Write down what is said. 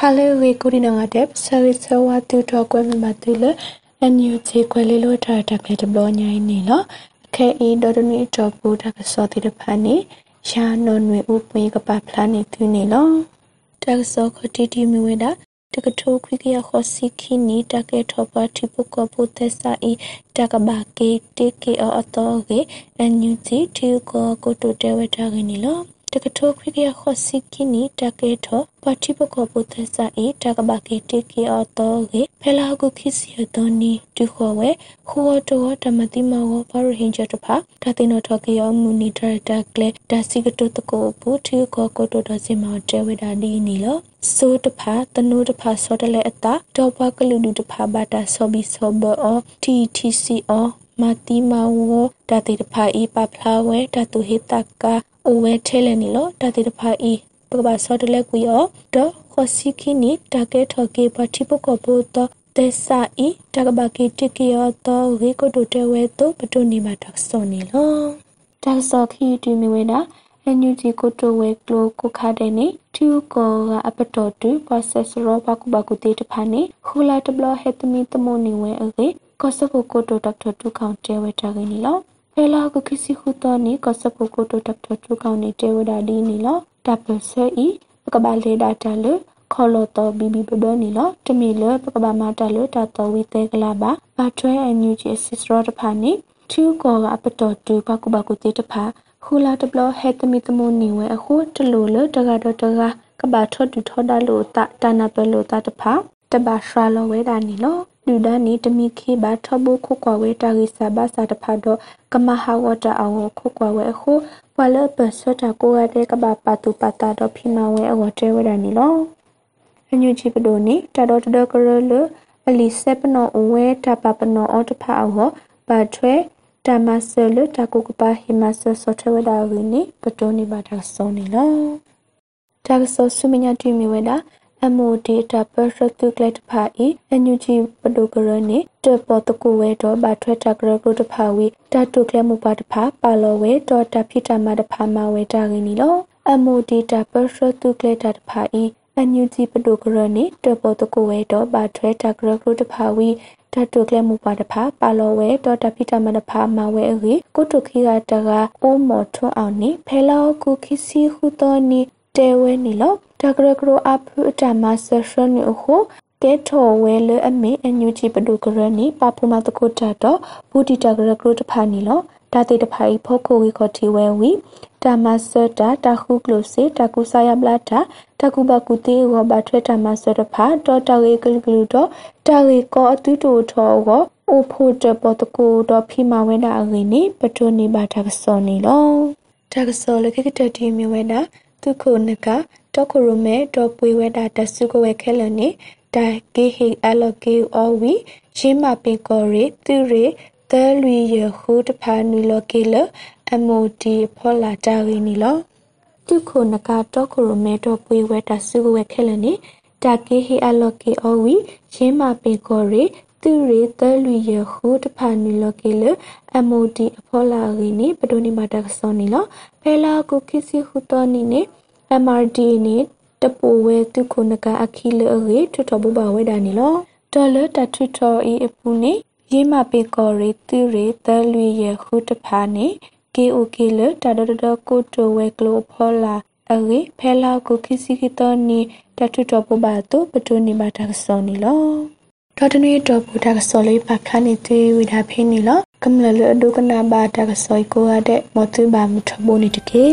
ဟာလေဝေကိုဒီနငါတဲ့ဆရီဆဝါတူတော့ကွဲမမတူလအန်ယူချေခွဲလေးလို့ထားတာကလေးတဘလောညိုင်းနေလောခဲအီဒေါ်ဒနီတော့ပူတာကစောတိတဖာနေရှာနွန်ဝေဥပွေကပဖလာနေသူနေလောတက်စောခတီတီမီဝေတာတကထိုခွိကရခောစီခိနီတကေထောပါတိပုကပုသက်စာဤတကဘာကေတေကေအတော်ကေအန်ယူချီတီကိုကိုတိုတဲဝတာကနီလော တကထိုခရိကခောစီကိနီတကေထောပတိပကောပုသစာအေတကဘကေတေကေအတောကေဖလာကုခိစီယတောနီတူခောဝဲခောတောဓမ္မတိမောဘာရဟင်ဂျတဖာတတိနောထောကေယမူနီတရတကလေဒါစီကတုတကိုဘူတီကောကိုတိုဒစီမောတဲဝဒါဒီနီလောဆိုတဖာတနုတဖာစောတလေအတာတော့ဘကလူလူတဖာဘာတာဆောဘီဆောဘော TTC အော မာတီမာဝတတိတဖာဤပပလာဝဲတတုဟိတကာအိုဝဲထဲလဲနီလောတတိတဖာဤပကဘာစောတလဲကွီအောတော့ခောစီခိနီတကဲထော်ကေပတိပကဘောတတေစာဤတကဘာကေတကေယောတော့ဝေကိုတိုတဲဝဲတော့ပတုနေမှာတော့စောနီလောတက်စောခီတီမီဝဲနာအန်ယူဂျီကိုတိုဝဲကလိုကိုခါတဲ့နေထူကောကအပတော်တူ process ရောဘကုဘကုတေတဖာနေခူလာတဘလဟက်တမီတမိုနေဝဲအေ ကောစဖိုကိုတိုဒေါက်တာတူကောင်တဲဝဲတာကင်းနီလောဖဲလာကခိစီခုတော်နီကောစဖိုကိုတိုဒေါက်တာတူကောင်နေတဲဝဲတာဒီနီလောတပ်ပဆဲဤပကဘာလေဒါတာလေခေါ်လို့တော့ဘီဘီဘဒနီလောတမီလပကဘာမတာလေတာတော်ဝီတဲကလာပါဘာထွဲအန်ယူဂျီအစစ်ရောတဖာနီထူကောကအပတော်တူဘကုဘကုတေတဖာခူလာတဘလဟဲတမီတမိုနီဝဲအခုတလူလတကတော့တကကဘာထော့တူထော့ဒါလို့တာတနာပလို့တာတဖာတဘာရှာလောဝဲတာနီလော လူဒနီတမီခေဘာထဘခုကွာဝဲတာဂိစာဘာစာတဖာတော့ကမဟာဝတာအောင်ခုကွာဝဲအခုပွာလပစတာကိုရတဲ့ကဘာပတူပတာတော့ဖိမဝဲအဝတဲဝဲတာနီလောအညူချီပဒိုနီတတော်တတော်ကရလအလီဆပ်နောအဝဲတပပနောအော်တဖာအောဘာထွဲတမဆလတကုကပါဟိမဆဆောထဝဒါဝီနီပတိုနီဘာတာဆောနီလောတာဆောဆုမညာတီမီဝဲတာ MOD တာပရတုကလက်တဖာဤ NUG ပဒုကရနေတပေါ်တကူဝဲတော့ဘာထွက်တာကရကုတဖာဝီတတုကလက်မှုပါတဖာပါလောဝဲတော့တဖိတမတဖာမဝဲတာကင်းနီလော MOD တာပရတုကလက်တဖာဤ NUG ပဒုကရနေတပေါ်တကူဝဲတော့ဘာထွက်တာကရကုတဖာဝီတတုကလက်မှုပါတဖာပါလောဝဲတော့တဖိတမတဖာမဝဲအေကုတုခိကတကအိုးမော်ထွန်းအောင်နေဖဲလောကုခိစီဟုတော်နီတဲဝဲနီလော တကရကရအဖုတမဆရှနီဟုတေထောဝဲလအမေအညူချီပဒုကရနီပပူမတကုတတော့ဘူတီတကရကရတဖာနီလောတာတေတဖာဤဖောခိုဝီခေါတီဝဲဝီတာမဆတာတခုကလိုစေတကုဆာယဘလာတာတကုဘကုတေဝဘထွဲတာမဆတဖာတော့တရေကလကလူတော့တရေကောအတူတူထောကိုအိုဖို့တပတကူတော့ဖိမဝဲတာအငိနေပထုနေပါတာကစောနေလောတကစောလခိကတတီမြဝဲတာသူခုနက တောခရမဲတော့ပွေဝဲတာတဆုကဝဲခဲလနေတိုင်ကေဟီအလကေအောဝီရှင်းမပင်ကောရီသူရီသဲလူရခုတဖာနူလကေလအမိုဒီဖောလာတာရီနီလောသူခုနကတော့ခရမဲတော့ပွေဝဲတာဆုကဝဲခဲလနေတာကေဟီအလကေအောဝီရှင်းမပင်ကောရီသူရီသဲလူရခုတဖာနူလကေလအမိုဒီအဖောလာရီနီပဒိုနီမာတာဆောနီလောဖဲလာကုခိစီခုတော်နီနေ MRD နဲ့တပူဝဲသူခုနကအခီလရေထွထဘဘဝဲဒါနီလောဒေါ်လာတထွထောအီအပူနေရေးမပေကောရီသူရီသလွေရခုတဖာနေ KOK လတဒဒကိုတိုဝဲကလိုဖောလာအရေဖဲလာကိုခိစီခိတောနီတထွထောဘဘတုပတုနိဘာတဆောနီလောတော်တနေတော့ဘူတာကစောလေးပါခနေသေးဝိဒါဖိနေလောကမ္လလအဒုကနာဘာတာကစောကိုရတဲ့မတူဘာမထဘိုနေတကေ